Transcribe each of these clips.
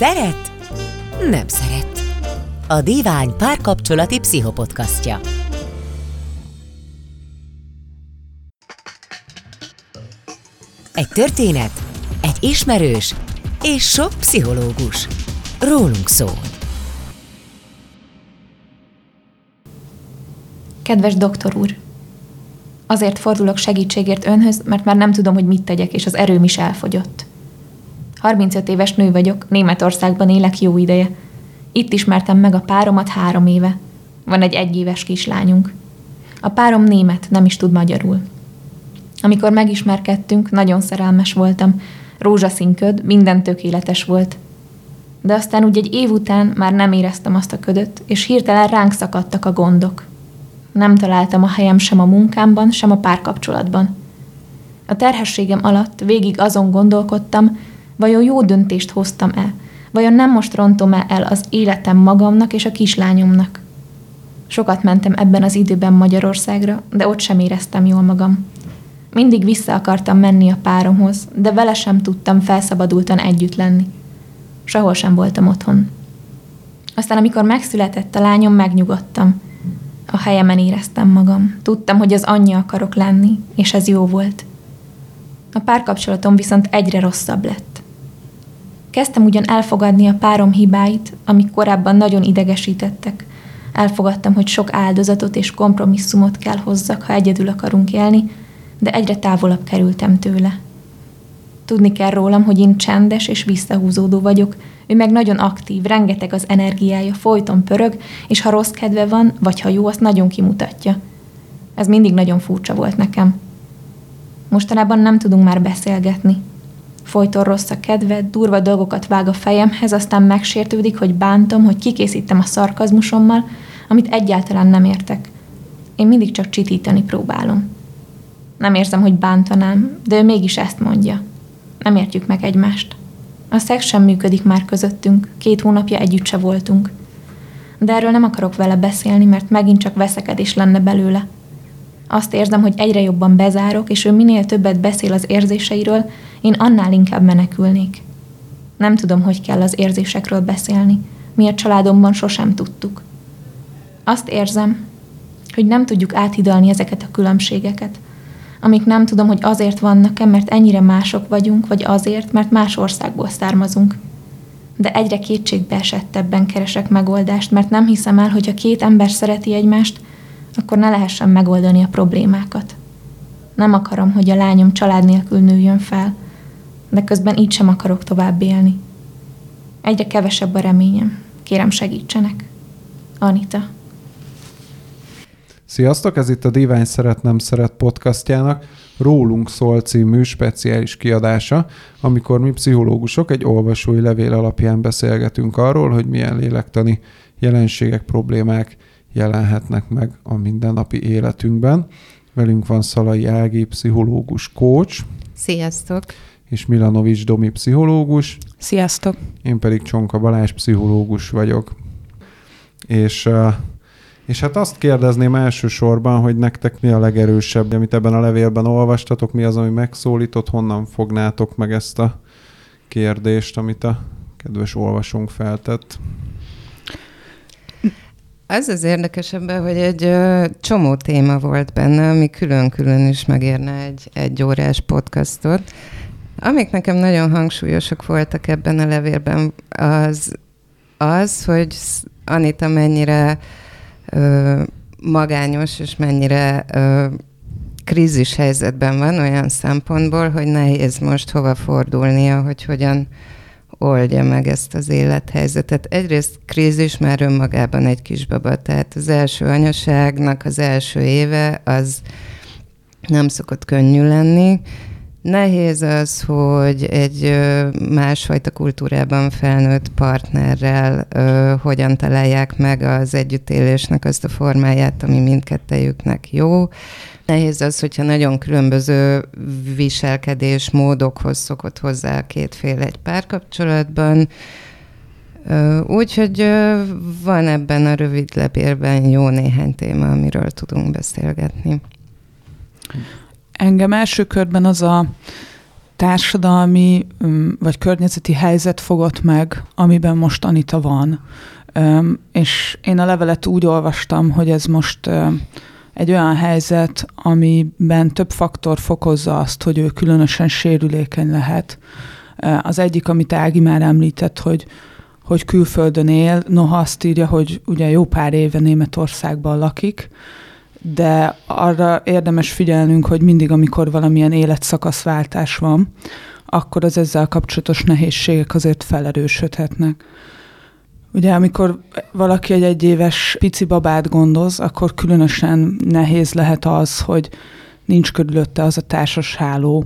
Szeret? Nem szeret. A Divány párkapcsolati pszichopodcastja. Egy történet, egy ismerős és sok pszichológus. Rólunk szól. Kedves doktor úr! Azért fordulok segítségért önhöz, mert már nem tudom, hogy mit tegyek, és az erőm is elfogyott. 35 éves nő vagyok, Németországban élek jó ideje. Itt ismertem meg a páromat három éve. Van egy egyéves kislányunk. A párom német, nem is tud magyarul. Amikor megismerkedtünk, nagyon szerelmes voltam. Rózsaszín köd, minden tökéletes volt. De aztán úgy egy év után már nem éreztem azt a ködöt, és hirtelen ránk szakadtak a gondok. Nem találtam a helyem sem a munkámban, sem a párkapcsolatban. A terhességem alatt végig azon gondolkodtam, vajon jó döntést hoztam-e, vajon nem most rontom-e el az életem magamnak és a kislányomnak. Sokat mentem ebben az időben Magyarországra, de ott sem éreztem jól magam. Mindig vissza akartam menni a páromhoz, de vele sem tudtam felszabadultan együtt lenni. Sehol sem voltam otthon. Aztán, amikor megszületett a lányom, megnyugodtam – a helyemen éreztem magam. Tudtam, hogy az anyja akarok lenni, és ez jó volt. A párkapcsolatom viszont egyre rosszabb lett. Kezdtem ugyan elfogadni a párom hibáit, amik korábban nagyon idegesítettek. Elfogadtam, hogy sok áldozatot és kompromisszumot kell hozzak, ha egyedül akarunk élni, de egyre távolabb kerültem tőle. Tudni kell rólam, hogy én csendes és visszahúzódó vagyok, ő meg nagyon aktív, rengeteg az energiája, folyton pörög, és ha rossz kedve van, vagy ha jó, azt nagyon kimutatja. Ez mindig nagyon furcsa volt nekem. Mostanában nem tudunk már beszélgetni. Folyton rossz a kedve, durva dolgokat vág a fejemhez, aztán megsértődik, hogy bántom, hogy kikészítem a szarkazmusommal, amit egyáltalán nem értek. Én mindig csak csitítani próbálom. Nem érzem, hogy bántanám, de ő mégis ezt mondja. Nem értjük meg egymást. A szex sem működik már közöttünk, két hónapja együtt se voltunk. De erről nem akarok vele beszélni, mert megint csak veszekedés lenne belőle. Azt érzem, hogy egyre jobban bezárok, és ő minél többet beszél az érzéseiről, én annál inkább menekülnék. Nem tudom, hogy kell az érzésekről beszélni. Mi a családomban sosem tudtuk. Azt érzem, hogy nem tudjuk áthidalni ezeket a különbségeket – amik nem tudom, hogy azért vannak-e, mert ennyire mások vagyunk, vagy azért, mert más országból származunk. De egyre kétségbe esettebben keresek megoldást, mert nem hiszem el, hogy ha két ember szereti egymást, akkor ne lehessen megoldani a problémákat. Nem akarom, hogy a lányom család nélkül nőjön fel, de közben így sem akarok tovább élni. Egyre kevesebb a reményem. Kérem segítsenek. Anita. Sziasztok, ez itt a Divány Szeret Nem Szeret podcastjának Rólunk szól című speciális kiadása, amikor mi pszichológusok egy olvasói levél alapján beszélgetünk arról, hogy milyen lélektani jelenségek, problémák jelenhetnek meg a mindennapi életünkben. Velünk van Szalai Ági, pszichológus coach. Sziasztok! És Milanovics Domi, pszichológus. Sziasztok! Én pedig Csonka Balázs, pszichológus vagyok. És és hát azt kérdezném elsősorban, hogy nektek mi a legerősebb, amit ebben a levélben olvastatok, mi az, ami megszólított, honnan fognátok meg ezt a kérdést, amit a kedves olvasónk feltett? Az az érdekesebb, hogy egy csomó téma volt benne, ami külön-külön is megérne egy, egy órás podcastot. Amik nekem nagyon hangsúlyosak voltak ebben a levélben, az az, hogy Anita mennyire ö, magányos, és mennyire ö, krízis helyzetben van olyan szempontból, hogy nehéz most hova fordulnia, hogy hogyan oldja meg ezt az élethelyzetet. Egyrészt krízis már önmagában egy kisbaba, tehát az első anyaságnak az első éve az nem szokott könnyű lenni, Nehéz az, hogy egy másfajta kultúrában felnőtt partnerrel hogyan találják meg az együttélésnek azt a formáját, ami mindkettejüknek jó. Nehéz az, hogyha nagyon különböző viselkedés módokhoz szokott hozzá a két fél egy párkapcsolatban. Úgyhogy van ebben a rövid lepérben jó néhány téma, amiről tudunk beszélgetni. Engem első körben az a társadalmi vagy környezeti helyzet fogott meg, amiben most Anita van. És én a levelet úgy olvastam, hogy ez most egy olyan helyzet, amiben több faktor fokozza azt, hogy ő különösen sérülékeny lehet. Az egyik, amit Ági már említett, hogy hogy külföldön él, noha azt írja, hogy ugye jó pár éve Németországban lakik, de arra érdemes figyelnünk, hogy mindig, amikor valamilyen életszakaszváltás van, akkor az ezzel kapcsolatos nehézségek azért felerősödhetnek. Ugye, amikor valaki egy egyéves pici babát gondoz, akkor különösen nehéz lehet az, hogy nincs körülötte az a társas háló,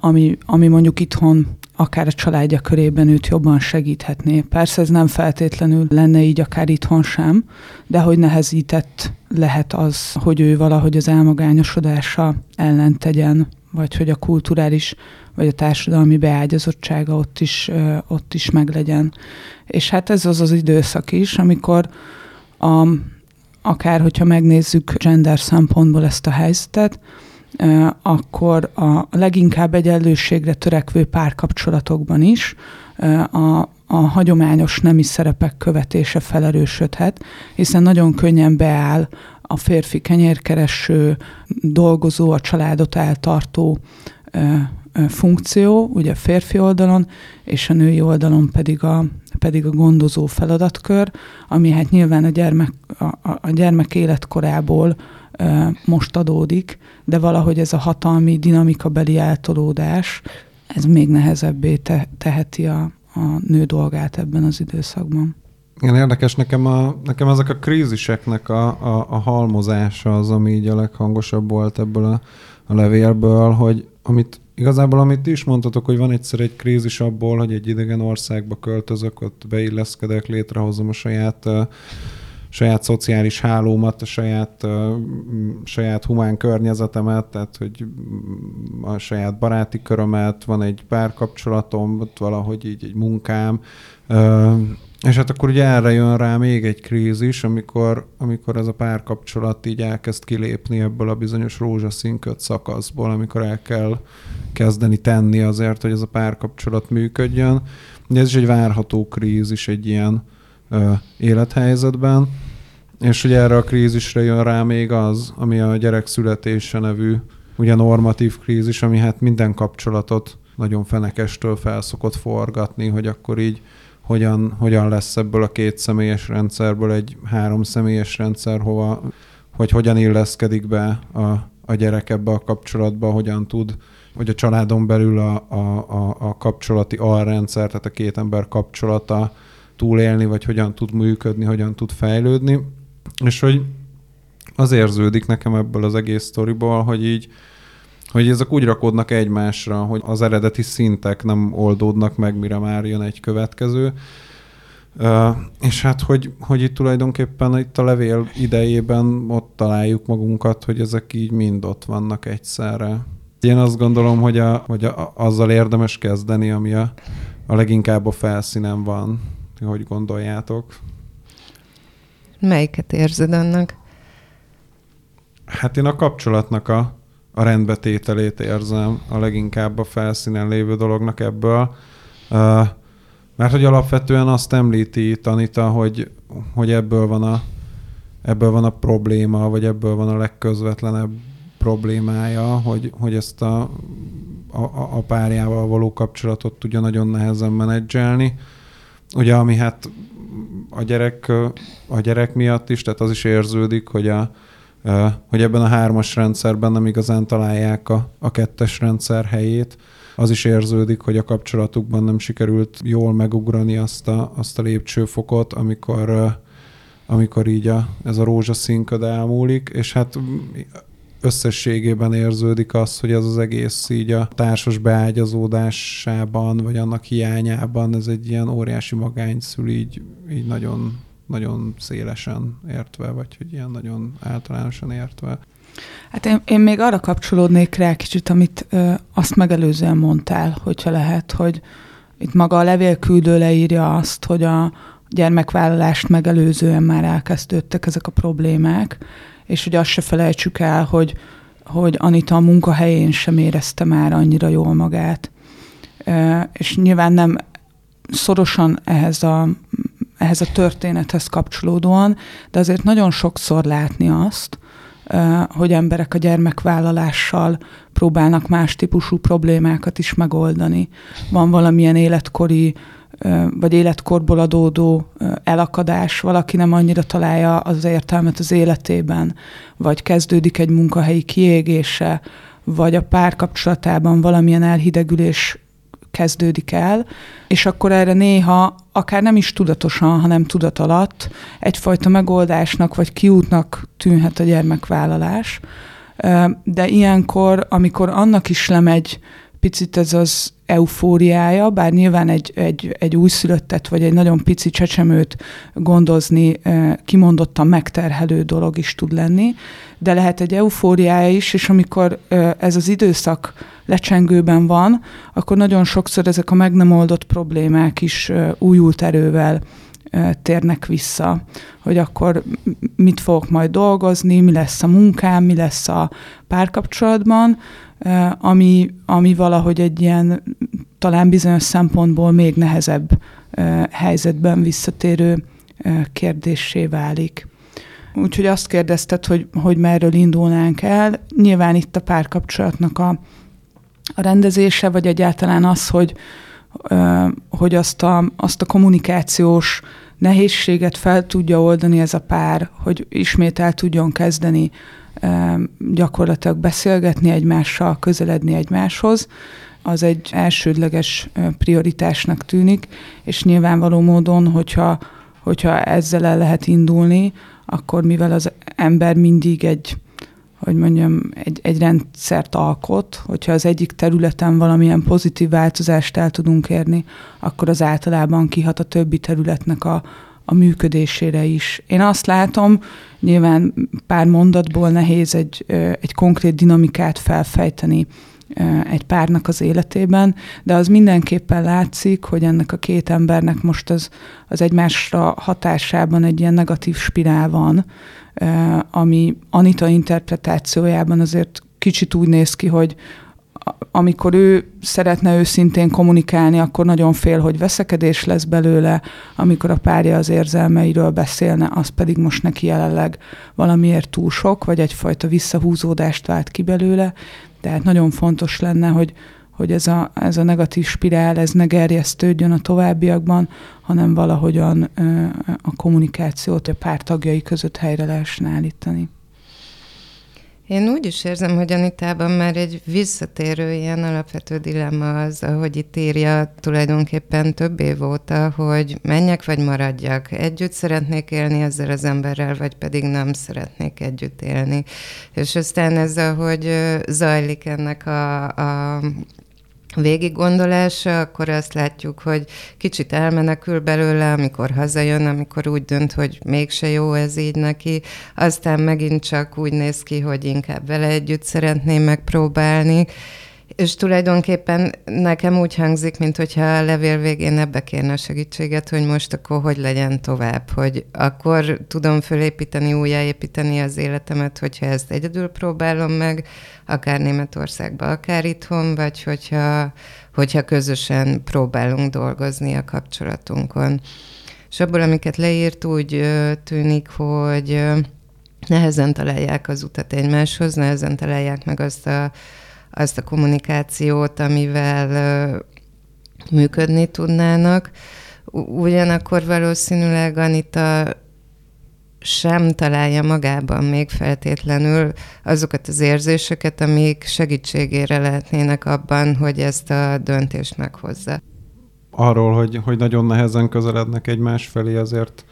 ami, ami mondjuk itthon akár a családja körében őt jobban segíthetné. Persze ez nem feltétlenül lenne így akár itthon sem, de hogy nehezített lehet az, hogy ő valahogy az elmagányosodása ellen tegyen, vagy hogy a kulturális vagy a társadalmi beágyazottsága ott is, ott is meglegyen. És hát ez az az időszak is, amikor a, akár hogyha megnézzük gender szempontból ezt a helyzetet, akkor a leginkább egyenlőségre törekvő párkapcsolatokban is a, a hagyományos nemi szerepek követése felerősödhet, hiszen nagyon könnyen beáll a férfi kenyérkereső, dolgozó, a családot eltartó funkció, ugye a férfi oldalon, és a női oldalon pedig a, pedig a gondozó feladatkör, ami hát nyilván a gyermek, a, a gyermek életkorából most adódik, de valahogy ez a hatalmi dinamikabeli eltolódás, ez még nehezebbé te, teheti a, a nő dolgát ebben az időszakban. Igen, érdekes nekem, a, nekem ezek a kríziseknek a, a, a halmozása az, ami így a leghangosabb volt ebből a, a levélből, hogy amit igazából amit is mondtatok, hogy van egyszer egy krízis abból, hogy egy idegen országba költözök, ott beilleszkedek, létrehozom a saját uh, saját szociális hálómat, a saját, uh, saját humán környezetemet, tehát hogy a saját baráti körömet, van egy párkapcsolatom, ott valahogy így egy munkám, és hát akkor ugye erre jön rá még egy krízis, amikor, amikor ez a párkapcsolat így elkezd kilépni ebből a bizonyos rózsaszínköt szakaszból, amikor el kell kezdeni tenni azért, hogy ez a párkapcsolat működjön. De ez is egy várható krízis egy ilyen ö, élethelyzetben. És ugye erre a krízisre jön rá még az, ami a gyerek születése nevű ugye normatív krízis, ami hát minden kapcsolatot nagyon fenekestől felszokott forgatni, hogy akkor így hogyan, hogyan lesz ebből a két személyes rendszerből egy három személyes rendszer, hova, hogy hogyan illeszkedik be a, a gyerek ebbe a kapcsolatba, hogyan tud, hogy a családon belül a, a, a, a kapcsolati alrendszer, tehát a két ember kapcsolata túlélni, vagy hogyan tud működni, hogyan tud fejlődni. És hogy az érződik nekem ebből az egész sztoriból, hogy így hogy ezek úgy rakódnak egymásra, hogy az eredeti szintek nem oldódnak meg, mire már jön egy következő. Uh, és hát, hogy, hogy itt tulajdonképpen itt a levél idejében ott találjuk magunkat, hogy ezek így mind ott vannak egyszerre. Én azt gondolom, hogy, a, hogy a, azzal érdemes kezdeni, ami a, a leginkább a felszínen van. Hogy gondoljátok? Melyiket érzed annak? Hát én a kapcsolatnak a, a rendbetételét érzem a leginkább a felszínen lévő dolognak ebből. Mert hogy alapvetően azt említi Tanita, hogy, hogy ebből van a ebből van a probléma, vagy ebből van a legközvetlenebb problémája, hogy, hogy ezt a, a, a párjával való kapcsolatot tudja nagyon nehezen menedzselni. Ugye, ami hát a gyerek, a gyerek miatt is, tehát az is érződik, hogy a, hogy ebben a hármas rendszerben nem igazán találják a, a kettes rendszer helyét. Az is érződik, hogy a kapcsolatukban nem sikerült jól megugrani azt a, azt a lépcsőfokot, amikor, amikor így a, ez a rózsaszínköd elmúlik, és hát összességében érződik az, hogy ez az egész így a társas beágyazódásában, vagy annak hiányában ez egy ilyen óriási magány szül, így, így nagyon nagyon szélesen értve, vagy hogy ilyen nagyon általánosan értve. Hát én, én még arra kapcsolódnék rá kicsit, amit ö, azt megelőzően mondtál, hogyha lehet, hogy itt maga a levélküldő leírja azt, hogy a gyermekvállalást megelőzően már elkezdődtek ezek a problémák, és hogy azt se felejtsük el, hogy hogy Anita a munkahelyén sem érezte már annyira jól magát. És nyilván nem szorosan ehhez a, ehhez a történethez kapcsolódóan, de azért nagyon sokszor látni azt, hogy emberek a gyermekvállalással próbálnak más típusú problémákat is megoldani. Van valamilyen életkori vagy életkorból adódó elakadás, valaki nem annyira találja az értelmet az életében, vagy kezdődik egy munkahelyi kiégése, vagy a párkapcsolatában valamilyen elhidegülés kezdődik el, és akkor erre néha, akár nem is tudatosan, hanem tudat alatt egyfajta megoldásnak vagy kiútnak tűnhet a gyermekvállalás. De ilyenkor, amikor annak is lemegy picit ez az eufóriája, bár nyilván egy, egy, egy újszülöttet vagy egy nagyon pici csecsemőt gondozni kimondottan megterhelő dolog is tud lenni, de lehet egy eufóriája is, és amikor ez az időszak lecsengőben van, akkor nagyon sokszor ezek a meg nem oldott problémák is újult erővel térnek vissza, hogy akkor mit fogok majd dolgozni, mi lesz a munkám, mi lesz a párkapcsolatban, ami, ami valahogy egy ilyen talán bizonyos szempontból még nehezebb helyzetben visszatérő kérdésé válik. Úgyhogy azt kérdezted, hogy, hogy merről indulnánk el. Nyilván itt a párkapcsolatnak a, a rendezése, vagy egyáltalán az, hogy, hogy azt a, azt a kommunikációs nehézséget fel tudja oldani ez a pár, hogy ismét el tudjon kezdeni gyakorlatilag beszélgetni egymással, közeledni egymáshoz, az egy elsődleges prioritásnak tűnik, és nyilvánvaló módon, hogyha, hogyha ezzel el lehet indulni, akkor mivel az ember mindig egy, hogy mondjam, egy, egy rendszert alkot, hogyha az egyik területen valamilyen pozitív változást el tudunk érni, akkor az általában kihat a többi területnek a, a működésére is. Én azt látom, nyilván pár mondatból nehéz egy, egy konkrét dinamikát felfejteni egy párnak az életében, de az mindenképpen látszik, hogy ennek a két embernek most az, az egymásra hatásában egy ilyen negatív spirál van, ami Anita interpretációjában azért kicsit úgy néz ki, hogy amikor ő szeretne őszintén kommunikálni, akkor nagyon fél, hogy veszekedés lesz belőle, amikor a párja az érzelmeiről beszélne, az pedig most neki jelenleg valamiért túl sok, vagy egyfajta visszahúzódást vált ki belőle. Tehát nagyon fontos lenne, hogy, hogy ez a, ez a negatív spirál, ez ne gerjesztődjön a továbbiakban, hanem valahogyan a kommunikációt a pár tagjai között helyre lehessen állítani. Én úgy is érzem, hogy Anitában már egy visszatérő ilyen alapvető dilemma az, ahogy itt írja tulajdonképpen több év óta, hogy menjek vagy maradjak. Együtt szeretnék élni ezzel az emberrel, vagy pedig nem szeretnék együtt élni. És aztán ez, ahogy zajlik ennek a, a végig gondolása, akkor azt látjuk, hogy kicsit elmenekül belőle, amikor hazajön, amikor úgy dönt, hogy mégse jó ez így neki, aztán megint csak úgy néz ki, hogy inkább vele együtt szeretné megpróbálni, és tulajdonképpen nekem úgy hangzik, mint hogyha a levél végén ebbe kérne a segítséget, hogy most akkor hogy legyen tovább, hogy akkor tudom fölépíteni, újjáépíteni az életemet, hogyha ezt egyedül próbálom meg, akár Németországban, akár itthon, vagy hogyha, hogyha közösen próbálunk dolgozni a kapcsolatunkon. És abból, amiket leírt, úgy tűnik, hogy nehezen találják az utat egymáshoz, nehezen találják meg azt a azt a kommunikációt, amivel működni tudnának. Ugyanakkor valószínűleg Anita sem találja magában még feltétlenül azokat az érzéseket, amik segítségére lehetnének abban, hogy ezt a döntést meghozza. Arról, hogy, hogy nagyon nehezen közelednek egymás felé, azért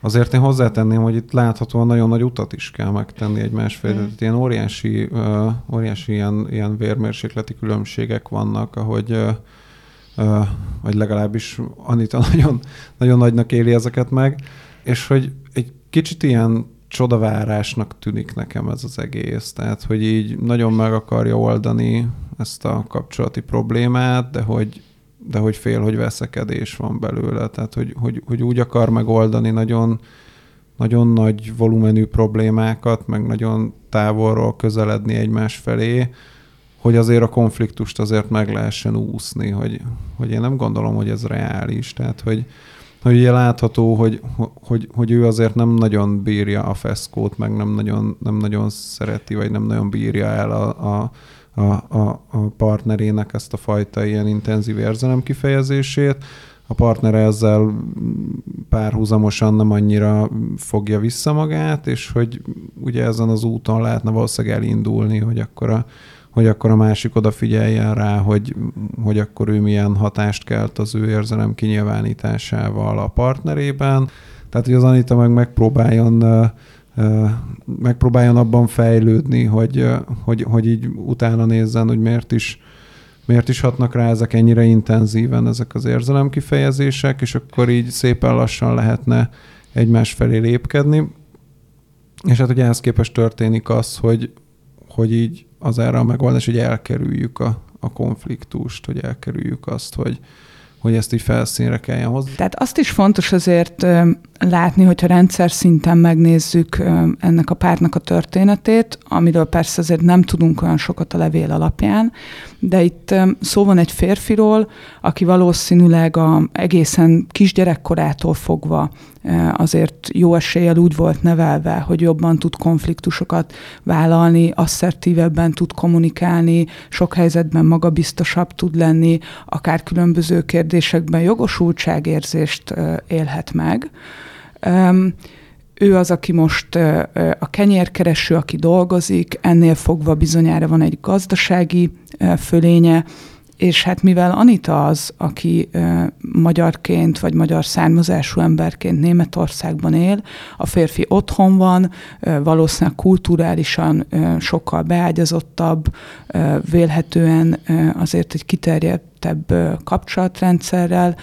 Azért én hozzátenném, hogy itt láthatóan nagyon nagy utat is kell megtenni egymás felé. Mm. ilyen óriási, uh, óriási ilyen, ilyen vérmérsékleti különbségek vannak, ahogy uh, uh, vagy legalábbis Anita nagyon, nagyon nagynak éli ezeket meg, és hogy egy kicsit ilyen csodavárásnak tűnik nekem ez az egész. Tehát, hogy így nagyon meg akarja oldani ezt a kapcsolati problémát, de hogy de hogy fél, hogy veszekedés van belőle, tehát hogy, hogy, hogy úgy akar megoldani nagyon, nagyon nagy volumenű problémákat, meg nagyon távolról közeledni egymás felé, hogy azért a konfliktust azért meg lehessen úszni, hogy, hogy én nem gondolom, hogy ez reális. Tehát, hogy, hogy ugye látható, hogy, hogy, hogy ő azért nem nagyon bírja a feszkót, meg nem nagyon, nem nagyon szereti, vagy nem nagyon bírja el a, a, a, a, a partnerének ezt a fajta ilyen intenzív érzelem kifejezését. A partner ezzel párhuzamosan nem annyira fogja vissza magát, és hogy ugye ezen az úton lehetne valószínűleg elindulni, hogy akkor a, hogy akkor a másik odafigyeljen rá, hogy, hogy akkor ő milyen hatást kelt az ő érzelem kinyilvánításával a partnerében. Tehát, hogy az Anita meg megpróbáljon megpróbáljon abban fejlődni, hogy, hogy, hogy így utána nézzen, hogy miért is, miért is hatnak rá ezek ennyire intenzíven, ezek az érzelemkifejezések, és akkor így szépen lassan lehetne egymás felé lépkedni. És hát ugye ehhez képest történik az, hogy, hogy így az erre a megoldás, hogy elkerüljük a, a konfliktust, hogy elkerüljük azt, hogy, hogy ezt így felszínre kelljen hozni. Tehát azt is fontos azért látni, hogyha rendszer szinten megnézzük ennek a párnak a történetét, amiről persze azért nem tudunk olyan sokat a levél alapján, de itt szó van egy férfiról, aki valószínűleg a egészen kisgyerekkorától fogva azért jó eséllyel úgy volt nevelve, hogy jobban tud konfliktusokat vállalni, asszertívebben tud kommunikálni, sok helyzetben magabiztosabb tud lenni, akár különböző kérdésekben jogosultságérzést élhet meg. Ő az, aki most a kenyérkereső, aki dolgozik, ennél fogva bizonyára van egy gazdasági fölénye, és hát mivel Anita az, aki magyarként vagy magyar származású emberként Németországban él, a férfi otthon van, ö, valószínűleg kulturálisan sokkal beágyazottabb, ö, vélhetően azért egy kiterjedtebb ö, kapcsolatrendszerrel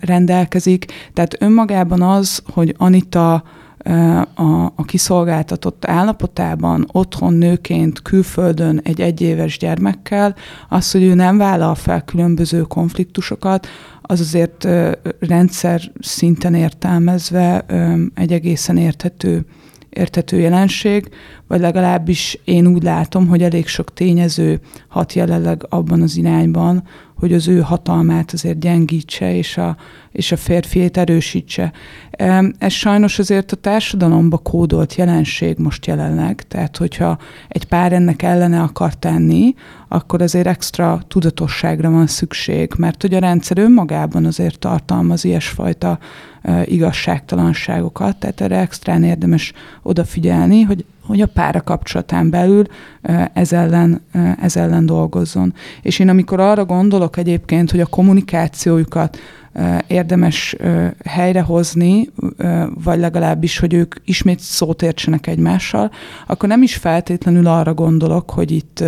rendelkezik. Tehát önmagában az, hogy Anita a, a kiszolgáltatott állapotában, otthon nőként, külföldön egy egyéves gyermekkel, az, hogy ő nem vállal fel különböző konfliktusokat, az azért rendszer szinten értelmezve egy egészen érthető, érthető jelenség, vagy legalábbis én úgy látom, hogy elég sok tényező hat jelenleg abban az irányban, hogy az ő hatalmát azért gyengítse, és a, és a férfiét erősítse. Ez sajnos azért a társadalomba kódolt jelenség most jelenleg, tehát hogyha egy pár ennek ellene akar tenni, akkor azért extra tudatosságra van szükség, mert hogy a rendszer önmagában azért tartalmaz ilyesfajta igazságtalanságokat, tehát erre extrán érdemes odafigyelni, hogy hogy a pára kapcsolatán belül ez ellen, ez ellen dolgozzon. És én amikor arra gondolok egyébként, hogy a kommunikációjukat érdemes helyrehozni, vagy legalábbis, hogy ők ismét szót értsenek egymással, akkor nem is feltétlenül arra gondolok, hogy itt,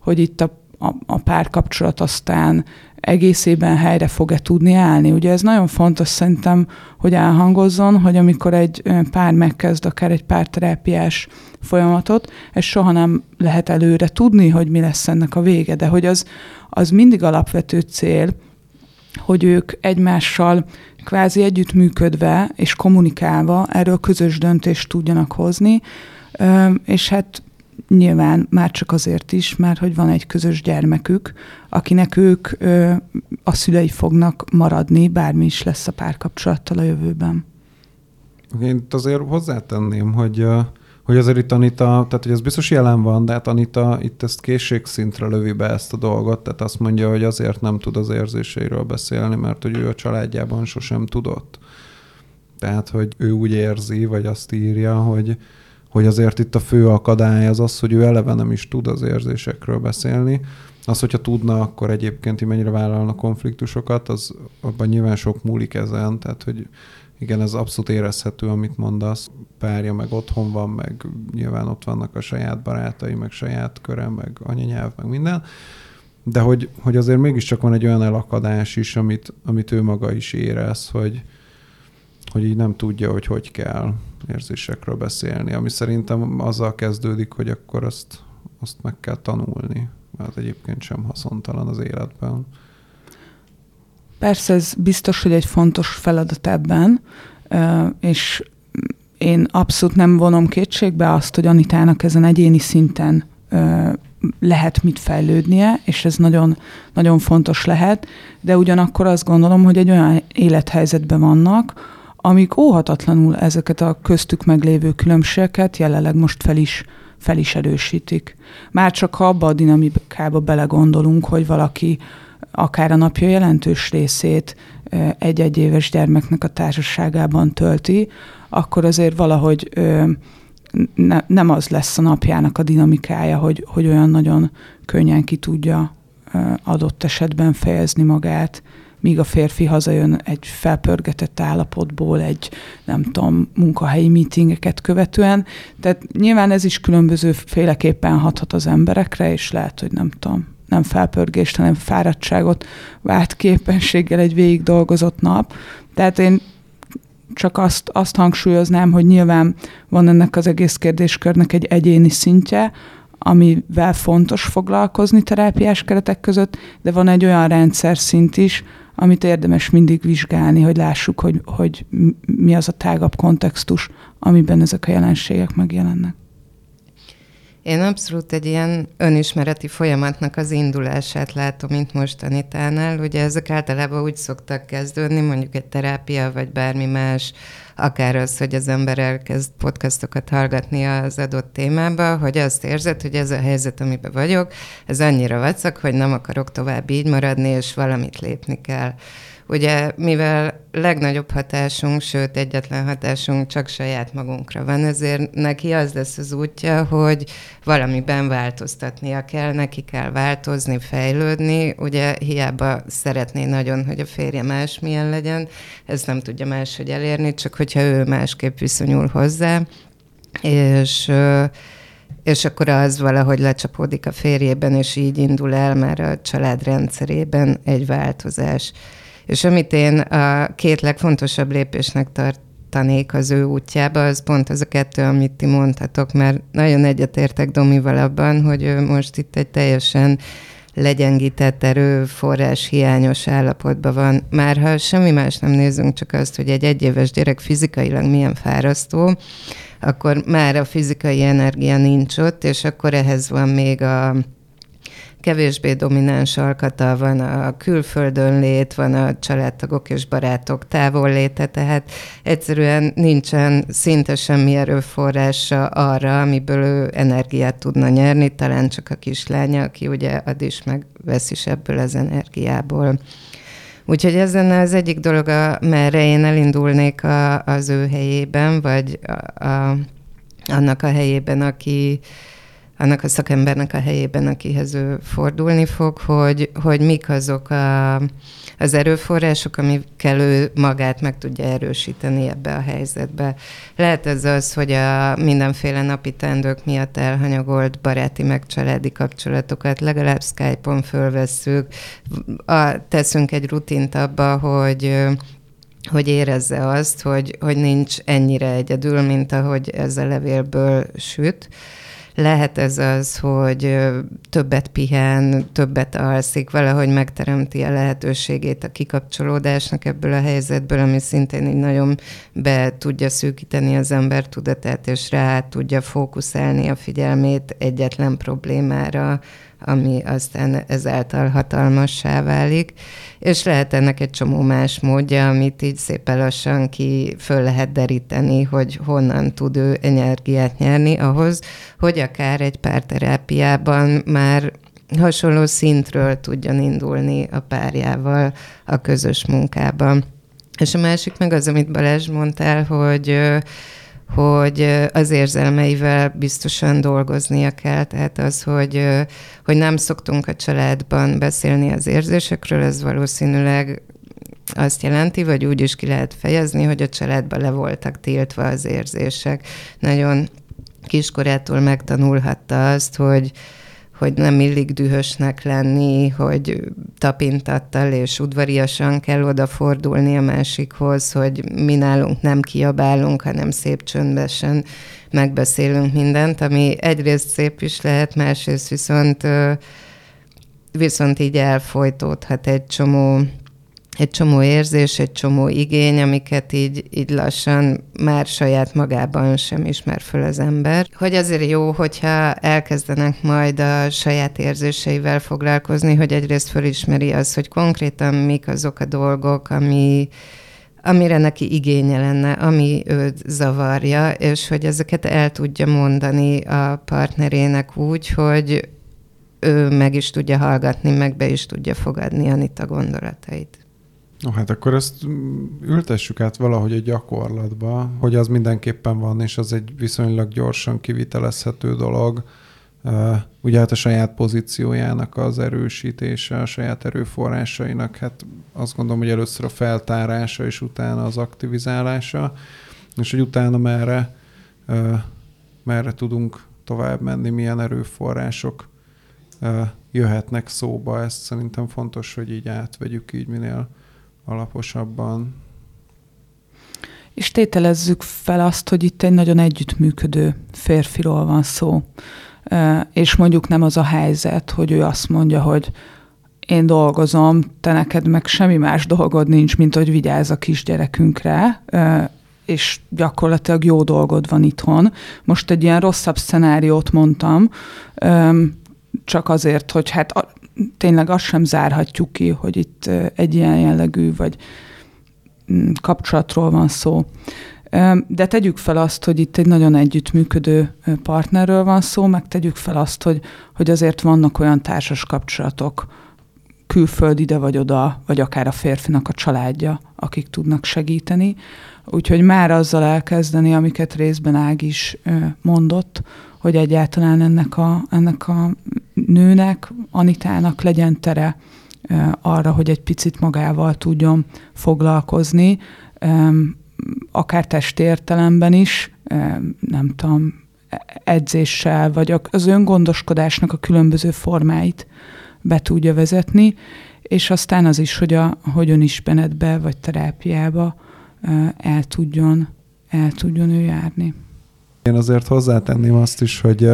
hogy itt a, a, a párkapcsolat aztán egészében helyre fog-e tudni állni. Ugye ez nagyon fontos szerintem, hogy elhangozzon, hogy amikor egy pár megkezd akár egy párterápiás folyamatot, ez soha nem lehet előre tudni, hogy mi lesz ennek a vége, de hogy az, az mindig alapvető cél, hogy ők egymással kvázi együttműködve és kommunikálva erről közös döntést tudjanak hozni, és hát nyilván már csak azért is, mert hogy van egy közös gyermekük, akinek ők a szülei fognak maradni, bármi is lesz a párkapcsolattal a jövőben. Én azért hozzátenném, hogy hogy azért itt Anita, tehát hogy ez biztos jelen van, de hát Anita itt ezt készségszintre lövi be ezt a dolgot, tehát azt mondja, hogy azért nem tud az érzéseiről beszélni, mert hogy ő a családjában sosem tudott. Tehát, hogy ő úgy érzi, vagy azt írja, hogy, hogy azért itt a fő akadály az az, hogy ő eleve nem is tud az érzésekről beszélni. Az, hogyha tudna, akkor egyébként, hogy mennyire vállalna konfliktusokat, az abban nyilván sok múlik ezen, tehát hogy igen, ez abszolút érezhető, amit mondasz. Párja meg otthon van, meg nyilván ott vannak a saját barátai, meg saját köre, meg anyanyelv, meg minden. De hogy, hogy azért mégiscsak van egy olyan elakadás is, amit, amit ő maga is érez, hogy, hogy így nem tudja, hogy hogy kell érzésekről beszélni, ami szerintem azzal kezdődik, hogy akkor azt, azt meg kell tanulni, mert egyébként sem haszontalan az életben. Persze ez biztos, hogy egy fontos feladat ebben, és én abszolút nem vonom kétségbe azt, hogy Anitának ezen egyéni szinten lehet mit fejlődnie, és ez nagyon, nagyon fontos lehet, de ugyanakkor azt gondolom, hogy egy olyan élethelyzetben vannak, amik óhatatlanul ezeket a köztük meglévő különbségeket jelenleg most fel is, fel is erősítik. Már csak ha abba a dinamikába belegondolunk, hogy valaki akár a napja jelentős részét egy-egy éves gyermeknek a társaságában tölti, akkor azért valahogy ne, nem az lesz a napjának a dinamikája, hogy, hogy olyan nagyon könnyen ki tudja adott esetben fejezni magát, míg a férfi hazajön egy felpörgetett állapotból, egy nem tudom, munkahelyi meetingeket követően. Tehát nyilván ez is különböző féleképpen hathat az emberekre, és lehet, hogy nem tudom, nem felpörgést, hanem fáradtságot vált képességgel egy végig dolgozott nap. Tehát én csak azt, azt hangsúlyoznám, hogy nyilván van ennek az egész kérdéskörnek egy egyéni szintje, amivel fontos foglalkozni terápiás keretek között, de van egy olyan rendszer szint is, amit érdemes mindig vizsgálni, hogy lássuk, hogy, hogy mi az a tágabb kontextus, amiben ezek a jelenségek megjelennek. Én abszolút egy ilyen önismereti folyamatnak az indulását látom, mint mostanitánál. Ugye ezek általában úgy szoktak kezdődni, mondjuk egy terápia, vagy bármi más, akár az, hogy az ember elkezd podcastokat hallgatni az adott témába, hogy azt érzed, hogy ez a helyzet, amiben vagyok, ez annyira vacak, hogy nem akarok tovább így maradni, és valamit lépni kell. Ugye, mivel legnagyobb hatásunk, sőt egyetlen hatásunk csak saját magunkra van, ezért neki az lesz az útja, hogy valamiben változtatnia kell, neki kell változni, fejlődni. Ugye hiába szeretné nagyon, hogy a férje másmilyen legyen, ezt nem tudja máshogy elérni, csak hogyha ő másképp viszonyul hozzá, és és akkor az valahogy lecsapódik a férjében, és így indul el már a család rendszerében egy változás. És amit én a két legfontosabb lépésnek tartanék az ő útjába, az pont az a kettő, amit ti mondhatok, mert nagyon egyetértek Domival abban, hogy ő most itt egy teljesen legyengített erőforrás hiányos állapotban van. Már ha semmi más nem nézünk, csak azt, hogy egy egyéves gyerek fizikailag milyen fárasztó, akkor már a fizikai energia nincs ott, és akkor ehhez van még a kevésbé domináns alkata, van a külföldön lét, van a családtagok és barátok távol léte, tehát egyszerűen nincsen szinte semmi erőforrása arra, amiből ő energiát tudna nyerni, talán csak a kislánya, aki ugye ad is, meg vesz is ebből az energiából. Úgyhogy ez lenne az egyik dolog, merre én elindulnék a, az ő helyében, vagy a, a, annak a helyében, aki, annak a szakembernek a helyében, akihez ő fordulni fog, hogy, hogy mik azok a, az erőforrások, amikkel ő magát meg tudja erősíteni ebbe a helyzetbe. Lehet ez az, hogy a mindenféle napi tendők miatt elhanyagolt baráti meg családi kapcsolatokat legalább Skype-on fölvesszük, a, teszünk egy rutint abba, hogy hogy érezze azt, hogy, hogy nincs ennyire egyedül, mint ahogy ez a levélből süt lehet ez az, hogy többet pihen, többet alszik, valahogy megteremti a lehetőségét a kikapcsolódásnak ebből a helyzetből, ami szintén így nagyon be tudja szűkíteni az ember tudatát, és rá tudja fókuszálni a figyelmét egyetlen problémára, ami aztán ezáltal hatalmassá válik, és lehet ennek egy csomó más módja, amit így szépen lassan ki föl lehet deríteni, hogy honnan tud ő energiát nyerni ahhoz, hogy akár egy párterápiában már hasonló szintről tudjon indulni a párjával a közös munkában. És a másik meg az, amit Balázs mondtál, hogy hogy az érzelmeivel biztosan dolgoznia kell, tehát az, hogy, hogy nem szoktunk a családban beszélni az érzésekről, ez valószínűleg azt jelenti, vagy úgy is ki lehet fejezni, hogy a családban le voltak tiltva az érzések. Nagyon kiskorától megtanulhatta azt, hogy, hogy nem illik dühösnek lenni, hogy tapintattal és udvariasan kell odafordulni a másikhoz, hogy mi nálunk nem kiabálunk, hanem szép csöndesen megbeszélünk mindent, ami egyrészt szép is lehet, másrészt viszont, viszont így elfolytódhat egy csomó egy csomó érzés, egy csomó igény, amiket így, így lassan már saját magában sem ismer föl az ember. Hogy azért jó, hogyha elkezdenek majd a saját érzéseivel foglalkozni, hogy egyrészt fölismeri az, hogy konkrétan mik azok a dolgok, ami, amire neki igénye lenne, ami őt zavarja, és hogy ezeket el tudja mondani a partnerének úgy, hogy ő meg is tudja hallgatni, meg be is tudja fogadni Anita gondolatait. No, hát akkor ezt ültessük át valahogy egy gyakorlatba, hogy az mindenképpen van, és az egy viszonylag gyorsan kivitelezhető dolog. Ugye hát a saját pozíciójának az erősítése, a saját erőforrásainak, hát azt gondolom, hogy először a feltárása, és utána az aktivizálása, és hogy utána merre, merre tudunk tovább menni, milyen erőforrások jöhetnek szóba. Ezt szerintem fontos, hogy így átvegyük így minél alaposabban. És tételezzük fel azt, hogy itt egy nagyon együttműködő férfiról van szó. És mondjuk nem az a helyzet, hogy ő azt mondja, hogy én dolgozom, te neked meg semmi más dolgod nincs, mint hogy vigyázz a kisgyerekünkre, és gyakorlatilag jó dolgod van itthon. Most egy ilyen rosszabb szenáriót mondtam, csak azért, hogy hát tényleg azt sem zárhatjuk ki, hogy itt egy ilyen jellegű vagy mm, kapcsolatról van szó. De tegyük fel azt, hogy itt egy nagyon együttműködő partnerről van szó, meg tegyük fel azt, hogy, hogy azért vannak olyan társas kapcsolatok, külföld ide vagy oda, vagy akár a férfinak a családja, akik tudnak segíteni. Úgyhogy már azzal elkezdeni, amiket részben Ág is mondott, hogy egyáltalán ennek a, ennek a nőnek, Anitának legyen tere arra, hogy egy picit magával tudjon foglalkozni, akár testértelemben is, nem tudom, edzéssel, vagy az öngondoskodásnak a különböző formáit be tudja vezetni, és aztán az is, hogy, a, hogy önismeretbe vagy terápiába el tudjon, el tudjon ő járni. Én azért hozzátenném azt is, hogy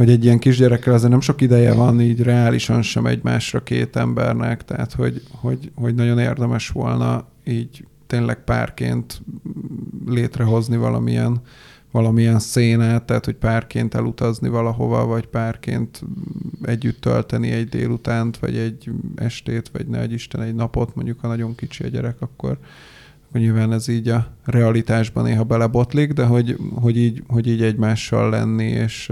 hogy egy ilyen kisgyerekkel azért nem sok ideje van így reálisan sem egymásra két embernek, tehát hogy, hogy, hogy nagyon érdemes volna így tényleg párként létrehozni valamilyen, valamilyen szénát, tehát hogy párként elutazni valahova, vagy párként együtt tölteni egy délutánt, vagy egy estét, vagy ne egy Isten egy napot, mondjuk ha nagyon kicsi a gyerek, akkor, nyilván ez így a realitásban néha belebotlik, de hogy, hogy, így, hogy így egymással lenni, és,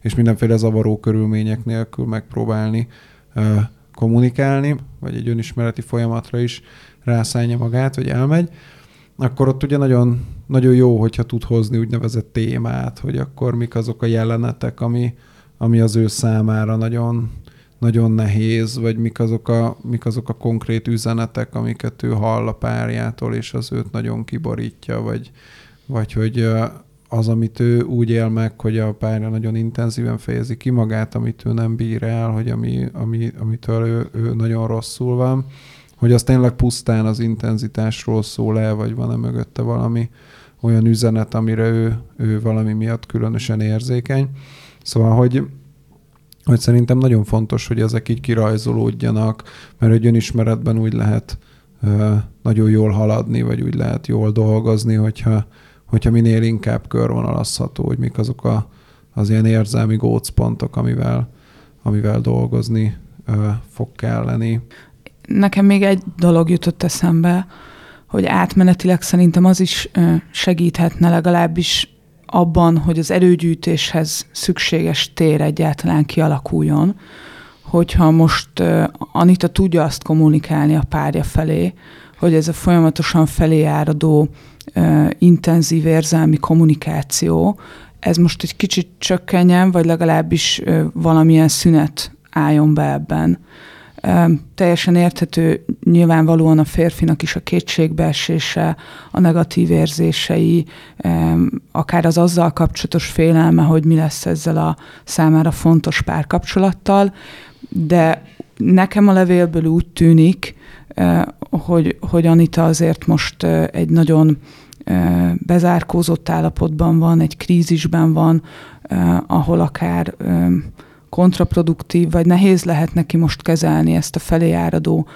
és mindenféle zavaró körülmények nélkül megpróbálni kommunikálni, vagy egy önismereti folyamatra is rászállja magát, vagy elmegy, akkor ott ugye nagyon, nagyon jó, hogyha tud hozni úgynevezett témát, hogy akkor mik azok a jelenetek, ami, ami az ő számára nagyon, nagyon nehéz, vagy mik azok, a, mik azok a konkrét üzenetek, amiket ő hall a párjától, és az őt nagyon kiborítja, vagy, vagy hogy az, amit ő úgy él meg, hogy a párja nagyon intenzíven fejezi ki magát, amit ő nem bír el, hogy ami, ami, amitől ő, ő nagyon rosszul van, hogy az tényleg pusztán az intenzitásról szól el, vagy van-e mögötte valami olyan üzenet, amire ő, ő valami miatt különösen érzékeny. Szóval, hogy hogy szerintem nagyon fontos, hogy ezek így kirajzolódjanak, mert egy önismeretben úgy lehet nagyon jól haladni, vagy úgy lehet jól dolgozni, hogyha, hogyha minél inkább körvonalazható, hogy mik azok a, az ilyen érzelmi gócpontok, amivel, amivel dolgozni ö, fog kelleni. Nekem még egy dolog jutott eszembe, hogy átmenetileg szerintem az is segíthetne legalábbis abban, hogy az erőgyűjtéshez szükséges tér egyáltalán kialakuljon, hogyha most Anita tudja azt kommunikálni a párja felé, hogy ez a folyamatosan felé áradó intenzív érzelmi kommunikáció, ez most egy kicsit csökkenjen, vagy legalábbis valamilyen szünet álljon be ebben teljesen érthető nyilvánvalóan a férfinak is a kétségbeesése, a negatív érzései, akár az azzal kapcsolatos félelme, hogy mi lesz ezzel a számára fontos párkapcsolattal, de nekem a levélből úgy tűnik, hogy, hogy Anita azért most egy nagyon bezárkózott állapotban van, egy krízisben van, ahol akár kontraproduktív, vagy nehéz lehet neki most kezelni ezt a felé áradó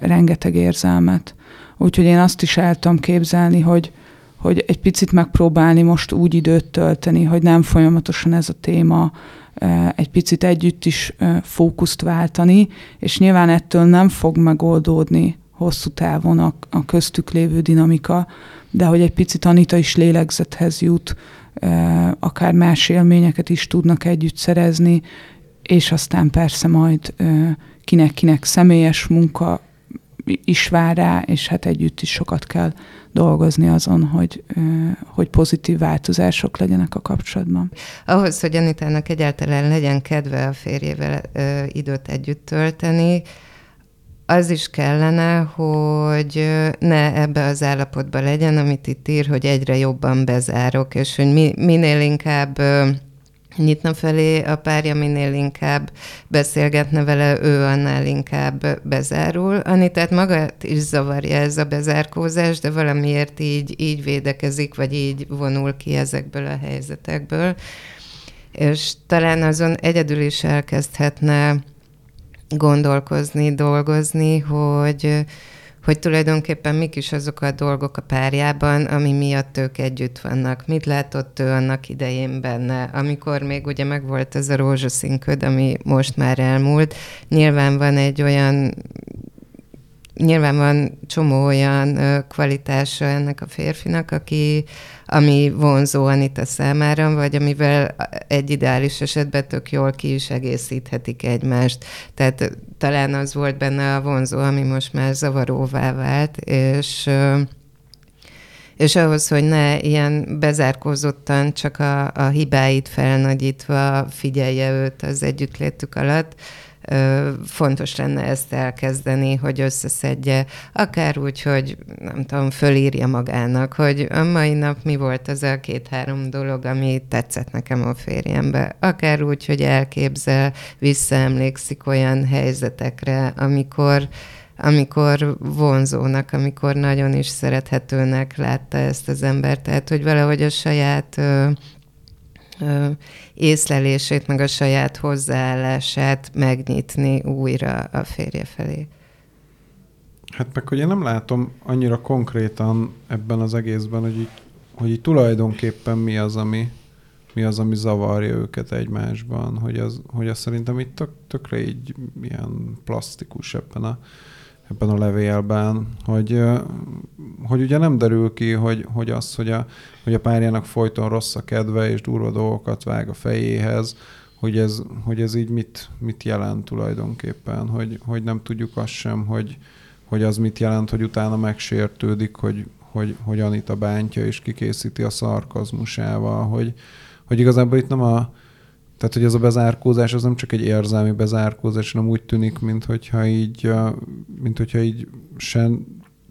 rengeteg érzelmet. Úgyhogy én azt is el tudom képzelni, hogy, hogy egy picit megpróbálni most úgy időt tölteni, hogy nem folyamatosan ez a téma, egy picit együtt is fókuszt váltani, és nyilván ettől nem fog megoldódni hosszú távon a, a köztük lévő dinamika, de hogy egy picit Anita is lélegzethez jut, akár más élményeket is tudnak együtt szerezni, és aztán persze majd kinek-kinek személyes munka is vár rá, és hát együtt is sokat kell dolgozni azon, hogy, hogy pozitív változások legyenek a kapcsolatban. Ahhoz, hogy Anitának egyáltalán legyen kedve a férjével időt együtt tölteni, az is kellene, hogy ne ebbe az állapotba legyen, amit itt ír, hogy egyre jobban bezárok, és hogy mi, minél inkább nyitna felé a párja, minél inkább beszélgetne vele, ő annál inkább bezárul. tehát magát is zavarja ez a bezárkózás, de valamiért így, így védekezik, vagy így vonul ki ezekből a helyzetekből. És talán azon egyedül is elkezdhetne gondolkozni, dolgozni, hogy hogy tulajdonképpen mik is azok a dolgok a párjában, ami miatt ők együtt vannak. Mit látott ő annak idején benne, amikor még ugye megvolt ez a rózsaszínköd, ami most már elmúlt. Nyilván van egy olyan nyilván van csomó olyan kvalitása ennek a férfinak, aki, ami vonzó Anita számára, vagy amivel egy ideális esetben tök jól ki is egészíthetik egymást. Tehát talán az volt benne a vonzó, ami most már zavaróvá vált, és és ahhoz, hogy ne ilyen bezárkózottan csak a, a hibáit felnagyítva figyelje őt az együttlétük alatt, fontos lenne ezt elkezdeni, hogy összeszedje, akár úgy, hogy nem tudom, fölírja magának, hogy a mai nap mi volt az a két-három dolog, ami tetszett nekem a férjembe. Akár úgy, hogy elképzel, visszaemlékszik olyan helyzetekre, amikor amikor vonzónak, amikor nagyon is szerethetőnek látta ezt az embert. Tehát, hogy valahogy a saját észlelését, meg a saját hozzáállását megnyitni újra a férje felé. Hát meg, hogy én nem látom annyira konkrétan ebben az egészben, hogy így, hogy így tulajdonképpen mi az, ami, mi az, ami zavarja őket egymásban, hogy az, hogy az szerintem itt tök, tökre így ilyen plastikus ebben a, ebben a levélben, hogy, hogy ugye nem derül ki, hogy, hogy az, hogy a, hogy a párjának folyton rossz a kedve és durva dolgokat vág a fejéhez, hogy ez, hogy ez így mit, mit jelent tulajdonképpen, hogy, hogy nem tudjuk azt sem, hogy, hogy az mit jelent, hogy utána megsértődik, hogy, hogy, hogy Anita bántja és kikészíti a szarkazmusával, hogy, hogy igazából itt nem a, tehát, hogy ez a bezárkózás az nem csak egy érzelmi bezárkózás, hanem úgy tűnik, mint hogyha így, mint hogyha így sen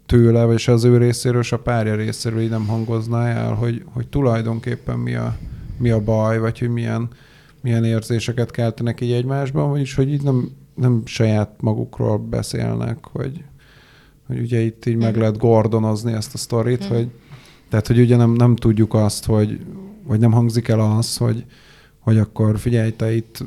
tőle, vagy se az ő részéről, se a párja részéről így nem hangozná el, hogy, hogy tulajdonképpen mi a, mi a baj, vagy hogy milyen, milyen érzéseket keltenek így egymásban, vagyis hogy így nem, nem saját magukról beszélnek, hogy, hogy ugye itt így meg mhm. lehet gordonozni ezt a sztorit, mm. hogy tehát, hogy ugye nem, nem tudjuk azt, hogy, vagy nem hangzik el az, hogy, hogy akkor figyelj, te itt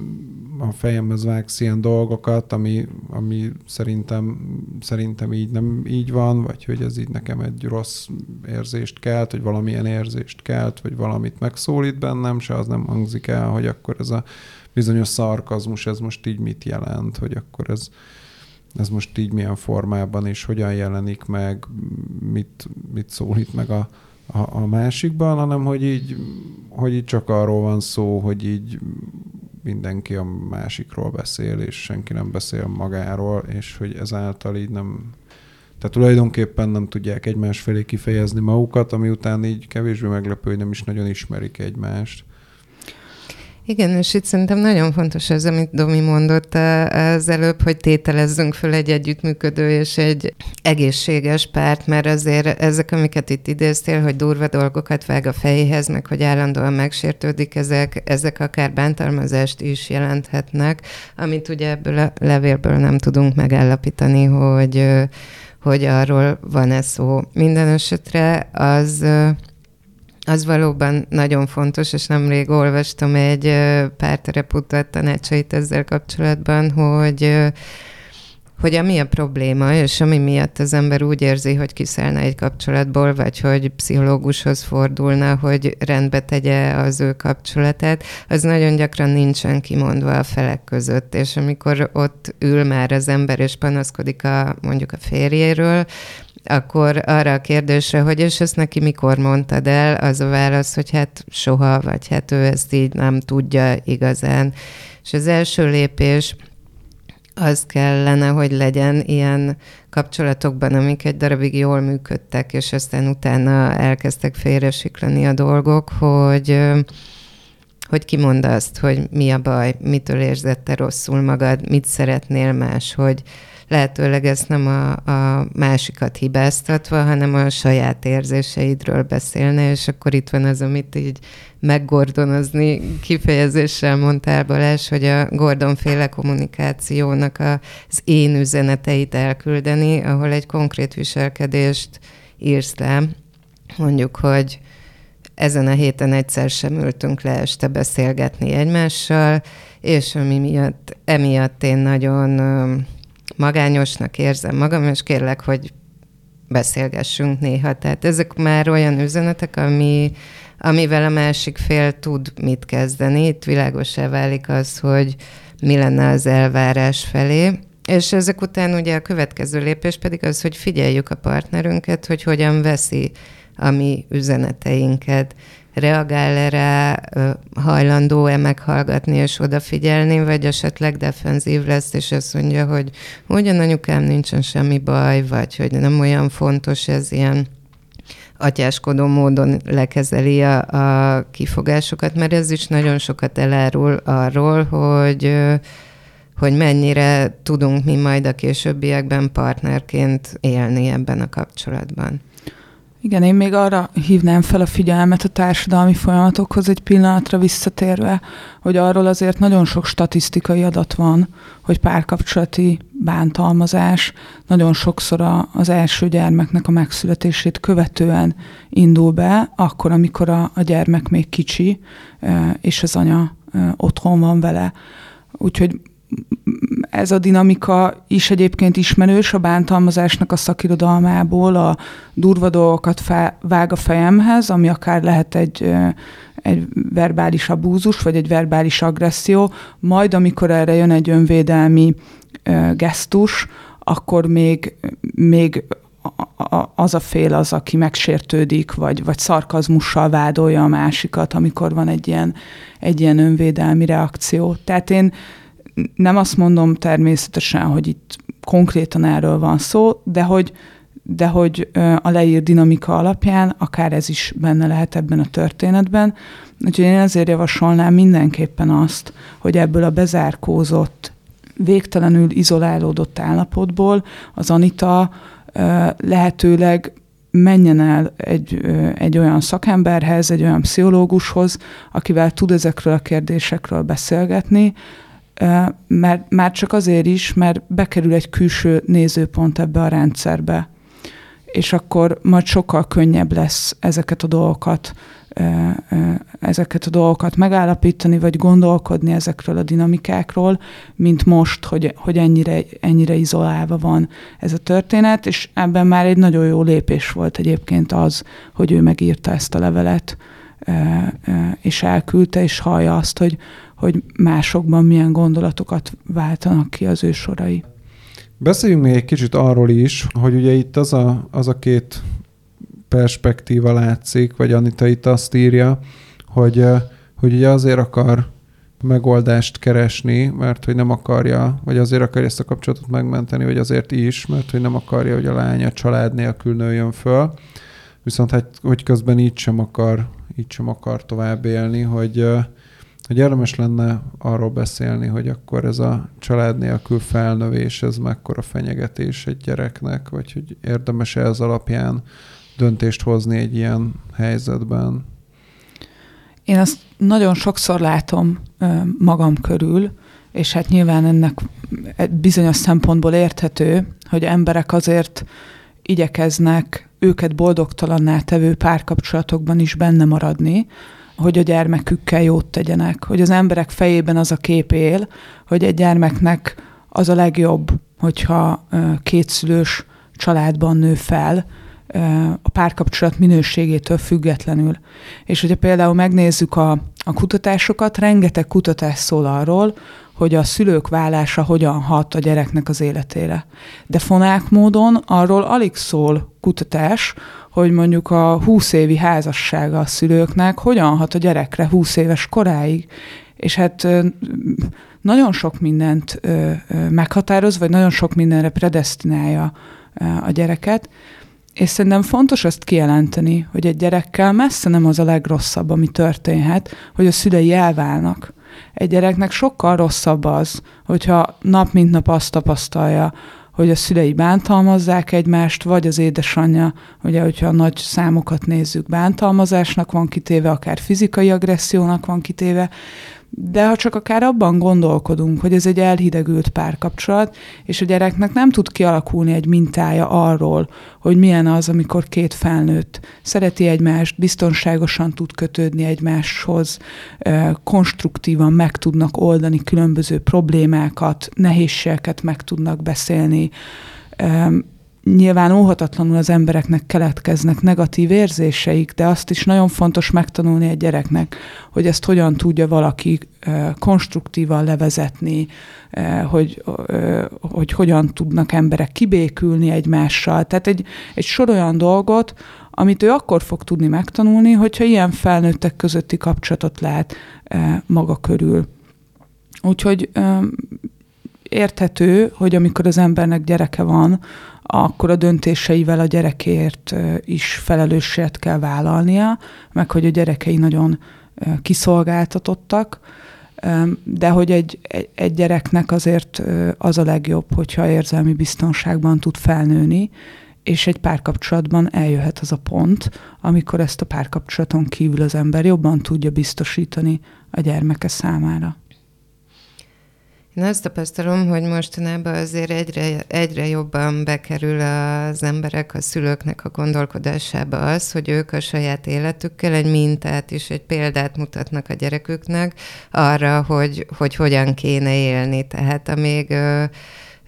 a fejemhez vágsz ilyen dolgokat, ami, ami szerintem, szerintem így nem így van, vagy hogy ez így nekem egy rossz érzést kelt, vagy valamilyen érzést kelt, vagy valamit megszólít bennem, se az nem hangzik el, hogy akkor ez a bizonyos szarkazmus, ez most így mit jelent, hogy akkor ez, ez most így milyen formában és hogyan jelenik meg, mit, mit szólít meg a, a, a másikban, hanem hogy így, hogy így csak arról van szó, hogy így mindenki a másikról beszél, és senki nem beszél magáról, és hogy ezáltal így nem, tehát tulajdonképpen nem tudják egymás felé kifejezni magukat, ami után így kevésbé meglepő, hogy nem is nagyon ismerik egymást. Igen, és itt szerintem nagyon fontos ez, amit Domi mondott az előbb, hogy tételezzünk föl egy együttműködő és egy egészséges párt, mert azért ezek, amiket itt idéztél, hogy durva dolgokat vág a fejéhez, meg hogy állandóan megsértődik, ezek, ezek akár bántalmazást is jelenthetnek, amit ugye ebből a levélből nem tudunk megállapítani, hogy, hogy arról van-e szó. Minden esetre az az valóban nagyon fontos, és nemrég olvastam egy párterapeuta tanácsait ezzel kapcsolatban, hogy hogy ami a probléma, és ami miatt az ember úgy érzi, hogy kiszállna egy kapcsolatból, vagy hogy pszichológushoz fordulna, hogy rendbe tegye az ő kapcsolatát, az nagyon gyakran nincsen kimondva a felek között, és amikor ott ül már az ember, és panaszkodik a, mondjuk a férjéről, akkor arra a kérdésre, hogy és ezt neki mikor mondtad el, az a válasz, hogy hát soha, vagy hát ő ezt így nem tudja igazán. És az első lépés az kellene, hogy legyen ilyen kapcsolatokban, amik egy darabig jól működtek, és aztán utána elkezdtek félresiklani a dolgok, hogy hogy kimond azt, hogy mi a baj, mitől érzed te rosszul magad, mit szeretnél más, hogy lehetőleg ezt nem a, a másikat hibáztatva, hanem a saját érzéseidről beszélne, és akkor itt van az, amit így meggordonozni kifejezéssel mondtál Balázs, hogy a Gordon-féle kommunikációnak az én üzeneteit elküldeni, ahol egy konkrét viselkedést írsz le, mondjuk, hogy ezen a héten egyszer sem ültünk le este beszélgetni egymással, és ami miatt, emiatt én nagyon magányosnak érzem magam, és kérlek, hogy beszélgessünk néha. Tehát ezek már olyan üzenetek, ami, amivel a másik fél tud mit kezdeni. Itt világosá válik az, hogy mi lenne az elvárás felé. És ezek után ugye a következő lépés pedig az, hogy figyeljük a partnerünket, hogy hogyan veszi a mi üzeneteinket reagál-e rá, hajlandó-e meghallgatni és odafigyelni, vagy esetleg defenzív lesz, és azt mondja, hogy ugyan anyukám nincsen semmi baj, vagy hogy nem olyan fontos ez ilyen atyáskodó módon lekezeli a, a kifogásokat, mert ez is nagyon sokat elárul arról, hogy hogy mennyire tudunk mi majd a későbbiekben partnerként élni ebben a kapcsolatban. Igen, én még arra hívnám fel a figyelmet a társadalmi folyamatokhoz egy pillanatra visszatérve, hogy arról azért nagyon sok statisztikai adat van, hogy párkapcsolati bántalmazás nagyon sokszor az első gyermeknek a megszületését követően indul be, akkor, amikor a, a gyermek még kicsi, és az anya otthon van vele. Úgyhogy ez a dinamika is egyébként ismerős a bántalmazásnak a szakirodalmából, a durva dolgokat fe, vág a fejemhez, ami akár lehet egy, egy verbális abúzus, vagy egy verbális agresszió, majd amikor erre jön egy önvédelmi gesztus, akkor még, még az a fél az, aki megsértődik, vagy, vagy szarkazmussal vádolja a másikat, amikor van egy ilyen, egy ilyen önvédelmi reakció. Tehát én nem azt mondom természetesen, hogy itt konkrétan erről van szó, de hogy, de hogy a leír dinamika alapján akár ez is benne lehet ebben a történetben. Úgyhogy én ezért javasolnám mindenképpen azt, hogy ebből a bezárkózott, végtelenül izolálódott állapotból az Anita lehetőleg menjen el egy, egy olyan szakemberhez, egy olyan pszichológushoz, akivel tud ezekről a kérdésekről beszélgetni, mert már csak azért is, mert bekerül egy külső nézőpont ebbe a rendszerbe, és akkor majd sokkal könnyebb lesz ezeket a dolgokat ezeket a dolgokat megállapítani, vagy gondolkodni ezekről a dinamikákról, mint most, hogy, hogy ennyire, ennyire izolálva van ez a történet, és ebben már egy nagyon jó lépés volt egyébként az, hogy ő megírta ezt a levelet, és elküldte, és hallja azt, hogy, hogy másokban milyen gondolatokat váltanak ki az ő sorai. Beszéljünk még egy kicsit arról is, hogy ugye itt az a, az a két perspektíva látszik, vagy Anita itt azt írja, hogy, hogy ugye azért akar megoldást keresni, mert hogy nem akarja, vagy azért akarja ezt a kapcsolatot megmenteni, vagy azért is, mert hogy nem akarja, hogy a lánya család nélkül nőjön föl. Viszont hát, hogy közben így sem akar, így sem akar tovább élni, hogy, hogy érdemes lenne arról beszélni, hogy akkor ez a család nélkül felnövés, ez mekkora fenyegetés egy gyereknek, vagy hogy érdemes-e ez alapján döntést hozni egy ilyen helyzetben? Én azt nagyon sokszor látom magam körül, és hát nyilván ennek bizonyos szempontból érthető, hogy emberek azért igyekeznek őket boldogtalanná tevő párkapcsolatokban is benne maradni, hogy a gyermekükkel jót tegyenek, hogy az emberek fejében az a kép él, hogy egy gyermeknek az a legjobb, hogyha kétszülős családban nő fel, a párkapcsolat minőségétől függetlenül. És hogyha például megnézzük a, a kutatásokat, rengeteg kutatás szól arról, hogy a szülők vállása hogyan hat a gyereknek az életére. De fonák módon arról alig szól kutatás, hogy mondjuk a 20 évi házassága a szülőknek hogyan hat a gyerekre 20 éves koráig. És hát nagyon sok mindent meghatároz, vagy nagyon sok mindenre predestinálja a gyereket, és szerintem fontos azt kijelenteni, hogy egy gyerekkel messze nem az a legrosszabb, ami történhet, hogy a szülei elválnak. Egy gyereknek sokkal rosszabb az, hogyha nap mint nap azt tapasztalja, hogy a szülei bántalmazzák egymást, vagy az édesanyja, ugye, hogyha a nagy számokat nézzük, bántalmazásnak van kitéve, akár fizikai agressziónak van kitéve, de ha csak akár abban gondolkodunk, hogy ez egy elhidegült párkapcsolat, és a gyereknek nem tud kialakulni egy mintája arról, hogy milyen az, amikor két felnőtt szereti egymást, biztonságosan tud kötődni egymáshoz, konstruktívan meg tudnak oldani különböző problémákat, nehézségeket meg tudnak beszélni, nyilván óhatatlanul az embereknek keletkeznek negatív érzéseik, de azt is nagyon fontos megtanulni egy gyereknek, hogy ezt hogyan tudja valaki konstruktívan levezetni, hogy, hogy hogyan tudnak emberek kibékülni egymással. Tehát egy, egy sor olyan dolgot, amit ő akkor fog tudni megtanulni, hogyha ilyen felnőttek közötti kapcsolatot lát maga körül. Úgyhogy érthető, hogy amikor az embernek gyereke van, akkor a döntéseivel a gyerekért is felelősséget kell vállalnia, meg hogy a gyerekei nagyon kiszolgáltatottak, de hogy egy, egy gyereknek azért az a legjobb, hogyha érzelmi biztonságban tud felnőni, és egy párkapcsolatban eljöhet az a pont, amikor ezt a párkapcsolaton kívül az ember jobban tudja biztosítani a gyermeke számára. Én azt tapasztalom, hogy mostanában azért egyre, egyre jobban bekerül az emberek, a szülőknek a gondolkodásába az, hogy ők a saját életükkel egy mintát és egy példát mutatnak a gyereküknek arra, hogy, hogy hogyan kéne élni. Tehát amíg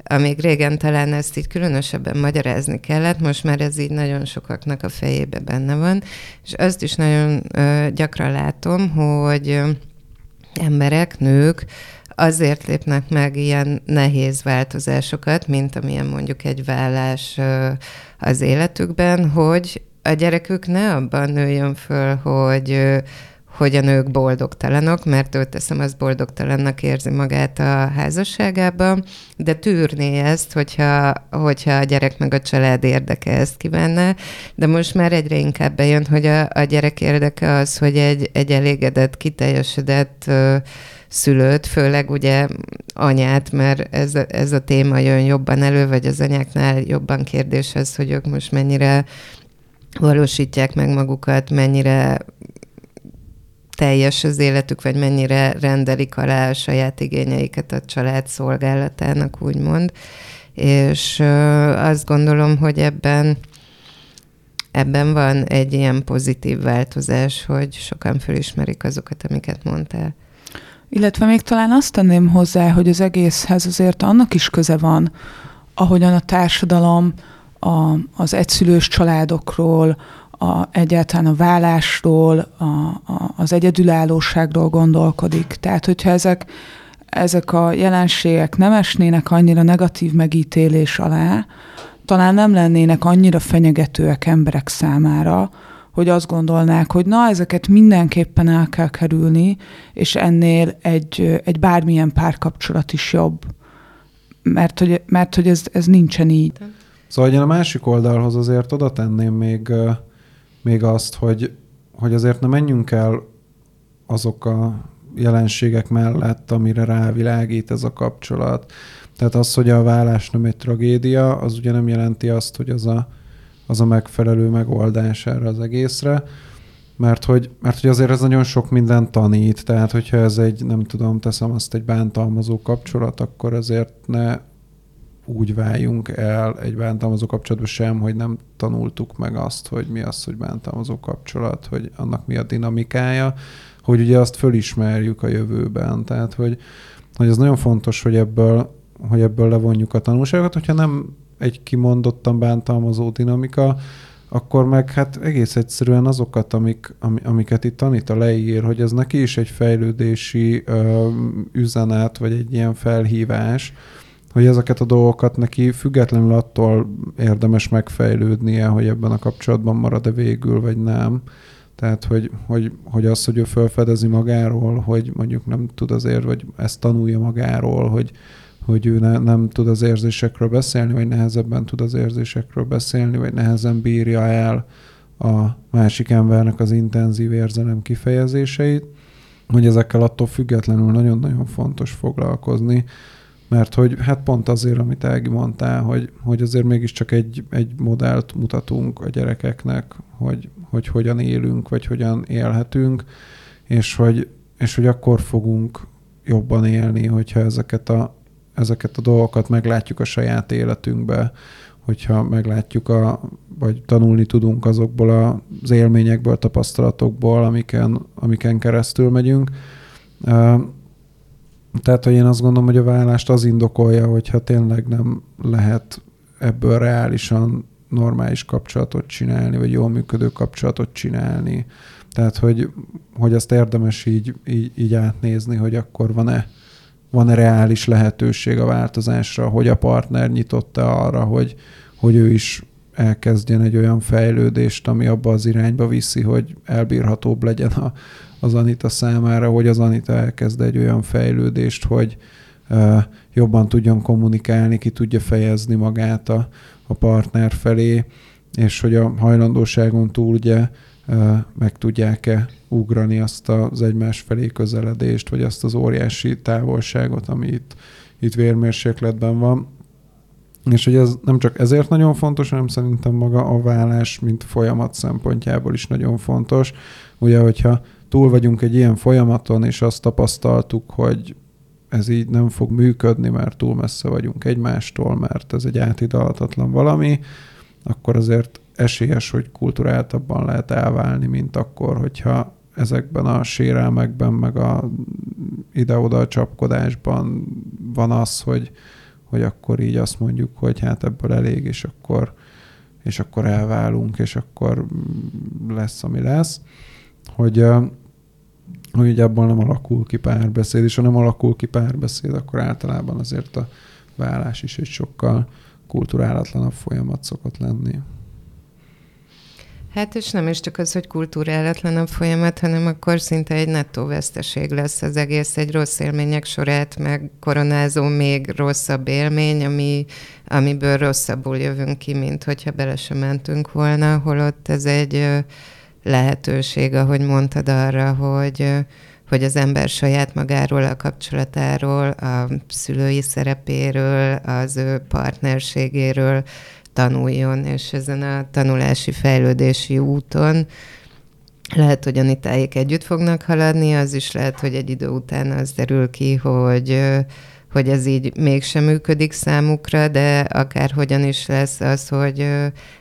amíg régen talán ezt így különösebben magyarázni kellett, most már ez így nagyon sokaknak a fejébe benne van, és azt is nagyon gyakran látom, hogy emberek, nők azért lépnek meg ilyen nehéz változásokat, mint amilyen mondjuk egy vállás az életükben, hogy a gyerekük ne abban nőjön föl, hogy hogy a nők boldogtalanok, mert ő teszem, az boldogtalannak érzi magát a házasságában, de tűrné ezt, hogyha, hogyha a gyerek meg a család érdeke ezt kívánna, de most már egyre inkább bejön, hogy a, a gyerek érdeke az, hogy egy, egy elégedett, kiteljesedett szülőt, főleg ugye anyát, mert ez, ez a téma jön jobban elő, vagy az anyáknál jobban kérdés az, hogy ők most mennyire valósítják meg magukat, mennyire teljes az életük, vagy mennyire rendelik alá a saját igényeiket a család szolgálatának, úgymond. És azt gondolom, hogy ebben ebben van egy ilyen pozitív változás, hogy sokan fölismerik azokat, amiket mondtál. Illetve még talán azt tenném hozzá, hogy az egészhez azért annak is köze van, ahogyan a társadalom a, az egyszülős családokról, a, egyáltalán a vállásról, a, a, az egyedülállóságról gondolkodik. Tehát, hogyha ezek, ezek a jelenségek nem esnének annyira negatív megítélés alá, talán nem lennének annyira fenyegetőek emberek számára, hogy azt gondolnák, hogy na, ezeket mindenképpen el kell kerülni, és ennél egy, egy bármilyen párkapcsolat is jobb. Mert hogy, mert hogy ez, ez nincsen így. Szóval én a másik oldalhoz azért oda tenném még, még azt, hogy, hogy azért ne menjünk el azok a jelenségek mellett, amire rávilágít ez a kapcsolat. Tehát az, hogy a vállás nem egy tragédia, az ugye nem jelenti azt, hogy az a az a megfelelő megoldás erre az egészre, mert hogy, mert hogy azért ez nagyon sok minden tanít, tehát hogyha ez egy, nem tudom, teszem azt egy bántalmazó kapcsolat, akkor azért ne úgy váljunk el egy bántalmazó kapcsolatban sem, hogy nem tanultuk meg azt, hogy mi az, hogy bántalmazó kapcsolat, hogy annak mi a dinamikája, hogy ugye azt fölismerjük a jövőben. Tehát, hogy, hogy ez nagyon fontos, hogy ebből, hogy ebből levonjuk a tanulságokat, hogyha nem egy kimondottan bántalmazó dinamika, akkor meg hát egész egyszerűen azokat, amik, am, amiket itt Anita leír, hogy ez neki is egy fejlődési ö, üzenet, vagy egy ilyen felhívás, hogy ezeket a dolgokat neki függetlenül attól érdemes megfejlődnie, hogy ebben a kapcsolatban marad-e végül, vagy nem. Tehát, hogy, hogy, hogy az, hogy ő felfedezi magáról, hogy mondjuk nem tud azért, vagy ezt tanulja magáról, hogy, hogy ő ne, nem tud az érzésekről beszélni, vagy nehezebben tud az érzésekről beszélni, vagy nehezen bírja el a másik embernek az intenzív érzelem kifejezéseit, hogy ezekkel attól függetlenül nagyon-nagyon fontos foglalkozni, mert hogy hát pont azért, amit Ági mondtál, hogy, hogy azért mégiscsak egy, egy modellt mutatunk a gyerekeknek, hogy, hogy hogyan élünk, vagy hogyan élhetünk, és hogy, és hogy akkor fogunk jobban élni, hogyha ezeket a, ezeket a dolgokat meglátjuk a saját életünkbe, hogyha meglátjuk, a, vagy tanulni tudunk azokból az élményekből, tapasztalatokból, amiken, amiken keresztül megyünk. Tehát, hogy én azt gondolom, hogy a vállást az indokolja, hogyha tényleg nem lehet ebből reálisan normális kapcsolatot csinálni, vagy jól működő kapcsolatot csinálni. Tehát, hogy, hogy azt érdemes így, így, így átnézni, hogy akkor van-e van-e reális lehetőség a változásra, hogy a partner nyitotta arra, hogy, hogy ő is elkezdjen egy olyan fejlődést, ami abba az irányba viszi, hogy elbírhatóbb legyen a, az Anita számára, hogy az Anita elkezd egy olyan fejlődést, hogy uh, jobban tudjon kommunikálni, ki tudja fejezni magát a, a partner felé, és hogy a hajlandóságon túl ugye meg tudják-e ugrani azt az egymás felé közeledést, vagy azt az óriási távolságot, ami itt, itt vérmérsékletben van. És hogy ez nem csak ezért nagyon fontos, hanem szerintem maga a vállás, mint folyamat szempontjából is nagyon fontos. Ugye, hogyha túl vagyunk egy ilyen folyamaton, és azt tapasztaltuk, hogy ez így nem fog működni, mert túl messze vagyunk egymástól, mert ez egy átidalhatatlan valami, akkor azért esélyes, hogy kulturáltabban lehet elválni, mint akkor, hogyha ezekben a sérelmekben, meg a ide-oda csapkodásban van az, hogy, hogy akkor így azt mondjuk, hogy hát ebből elég, és akkor, és akkor elválunk, és akkor lesz, ami lesz. Hogy, hogy ugye abból nem alakul ki párbeszéd, és ha nem alakul ki párbeszéd, akkor általában azért a vállás is egy sokkal kulturálatlanabb folyamat szokott lenni. Hát és nem is csak az, hogy kultúrálatlan a folyamat, hanem akkor szinte egy nettó veszteség lesz az egész, egy rossz élmények sorát, meg koronázó még rosszabb élmény, ami, amiből rosszabbul jövünk ki, mint hogyha bele sem mentünk volna, holott ez egy lehetőség, ahogy mondtad arra, hogy hogy az ember saját magáról, a kapcsolatáról, a szülői szerepéről, az ő partnerségéről tanuljon, és ezen a tanulási, fejlődési úton lehet, hogy Anitáik együtt fognak haladni, az is lehet, hogy egy idő után az derül ki, hogy hogy ez így mégsem működik számukra, de akárhogyan is lesz az, hogy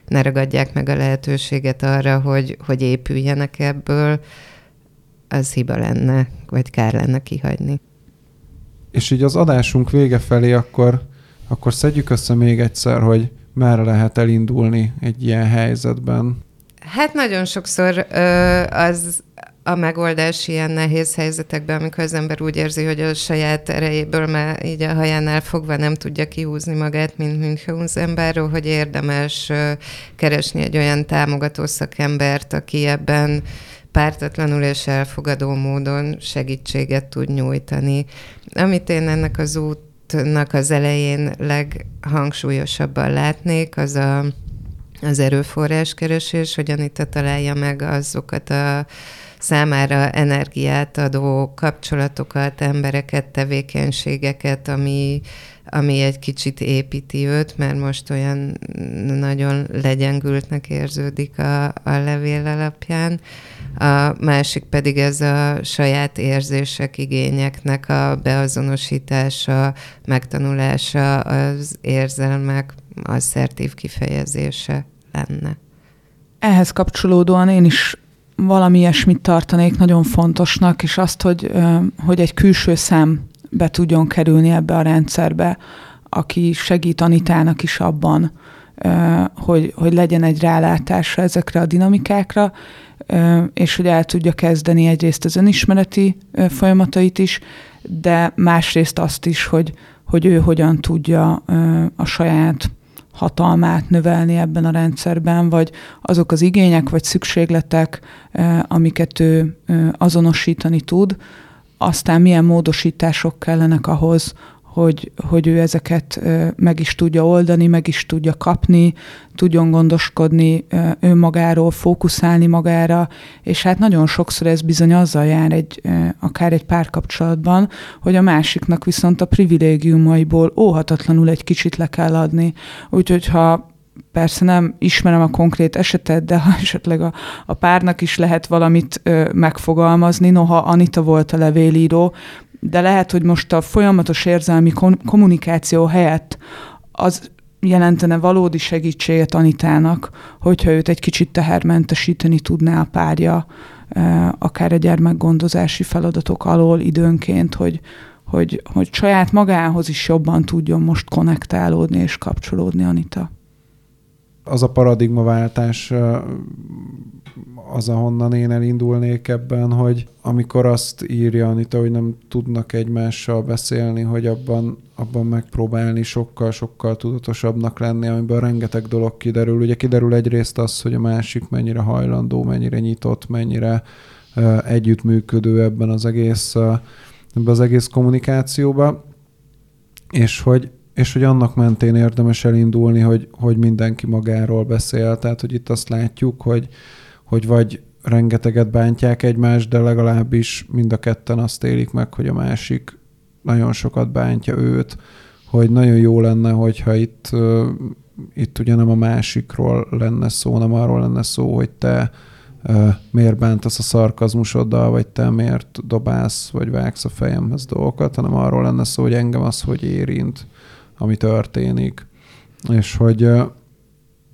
ne ragadják meg a lehetőséget arra, hogy, hogy épüljenek ebből, az hiba lenne, vagy kár lenne kihagyni. És így az adásunk vége felé akkor, akkor szedjük össze még egyszer, hogy merre lehet elindulni egy ilyen helyzetben? Hát nagyon sokszor ö, az a megoldás ilyen nehéz helyzetekben, amikor az ember úgy érzi, hogy a saját erejéből már így a hajánál fogva nem tudja kihúzni magát, mint Münchhausenberről, hogy érdemes keresni egy olyan támogató szakembert, aki ebben pártatlanul és elfogadó módon segítséget tud nyújtani. Amit én ennek az út útnak az elején leghangsúlyosabban látnék, az a, az erőforráskeresés, hogy Anita találja meg azokat a számára energiát adó kapcsolatokat, embereket, tevékenységeket, ami, ami egy kicsit építi őt, mert most olyan nagyon legyengültnek érződik a, a levél alapján. A másik pedig ez a saját érzések, igényeknek a beazonosítása, megtanulása, az érzelmek asszertív kifejezése lenne. Ehhez kapcsolódóan én is valami ilyesmit tartanék nagyon fontosnak, és azt, hogy, hogy egy külső szem be tudjon kerülni ebbe a rendszerbe, aki segít Anitának is abban, hogy, hogy legyen egy rálátása ezekre a dinamikákra, és hogy el tudja kezdeni egyrészt az önismereti folyamatait is, de másrészt azt is, hogy, hogy ő hogyan tudja a saját hatalmát növelni ebben a rendszerben, vagy azok az igények vagy szükségletek, amiket ő azonosítani tud, aztán milyen módosítások kellenek ahhoz, hogy, hogy ő ezeket meg is tudja oldani, meg is tudja kapni, tudjon gondoskodni önmagáról, fókuszálni magára, és hát nagyon sokszor ez bizony azzal jár egy, akár egy párkapcsolatban, hogy a másiknak viszont a privilégiumaiból óhatatlanul egy kicsit le kell adni. Úgyhogy ha persze nem ismerem a konkrét esetet, de ha esetleg a, a párnak is lehet valamit ö, megfogalmazni, noha Anita volt a levélíró, de lehet, hogy most a folyamatos érzelmi kommunikáció helyett az jelentene valódi segítséget Anitának, hogyha őt egy kicsit tehermentesíteni tudná a párja, akár a gyermekgondozási feladatok alól időnként, hogy, hogy, hogy saját magához is jobban tudjon most konnektálódni és kapcsolódni Anita az a paradigmaváltás az, ahonnan én elindulnék ebben, hogy amikor azt írja Anita, hogy nem tudnak egymással beszélni, hogy abban, abban megpróbálni sokkal-sokkal tudatosabbnak lenni, amiből rengeteg dolog kiderül. Ugye kiderül egyrészt az, hogy a másik mennyire hajlandó, mennyire nyitott, mennyire uh, együttműködő ebben az egész, uh, ebben az egész kommunikációban, és hogy és hogy annak mentén érdemes elindulni, hogy, hogy mindenki magáról beszél. Tehát, hogy itt azt látjuk, hogy, hogy vagy rengeteget bántják egymást, de legalábbis mind a ketten azt élik meg, hogy a másik nagyon sokat bántja őt, hogy nagyon jó lenne, hogyha itt, itt ugye nem a másikról lenne szó, nem arról lenne szó, hogy te miért bántasz a szarkazmusoddal, vagy te miért dobálsz, vagy vágsz a fejemhez dolgokat, hanem arról lenne szó, hogy engem az, hogy érint ami történik, és hogy,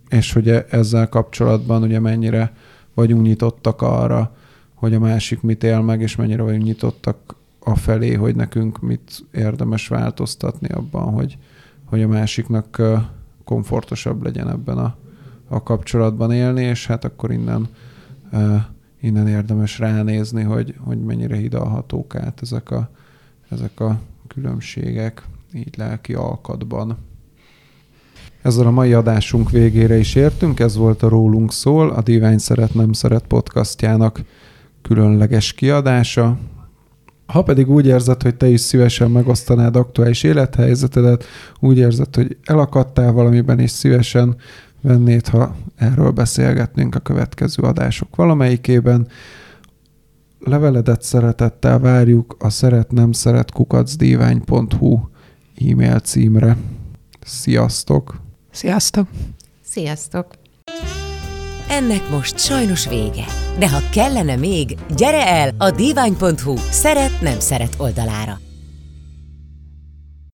és hogy e, ezzel kapcsolatban ugye mennyire vagyunk nyitottak arra, hogy a másik mit él meg, és mennyire vagyunk nyitottak a felé, hogy nekünk mit érdemes változtatni abban, hogy, hogy a másiknak komfortosabb legyen ebben a, a kapcsolatban élni, és hát akkor innen, innen érdemes ránézni, hogy, hogy mennyire hidalhatók át ezek a, ezek a különbségek így lelki alkatban. Ezzel a mai adásunk végére is értünk, ez volt a Rólunk szól, a Divány Szeret Nem Szeret podcastjának különleges kiadása. Ha pedig úgy érzed, hogy te is szívesen megosztanád aktuális élethelyzetedet, úgy érzed, hogy elakadtál valamiben, és szívesen vennéd, ha erről beszélgetnénk a következő adások valamelyikében, leveledet szeretettel várjuk a szeret nem szeret kukacdívány.hu e-mail címre. Sziasztok! Sziasztok! Sziasztok! Ennek most sajnos vége. De ha kellene még, gyere el a divány.hu szeret-nem szeret oldalára.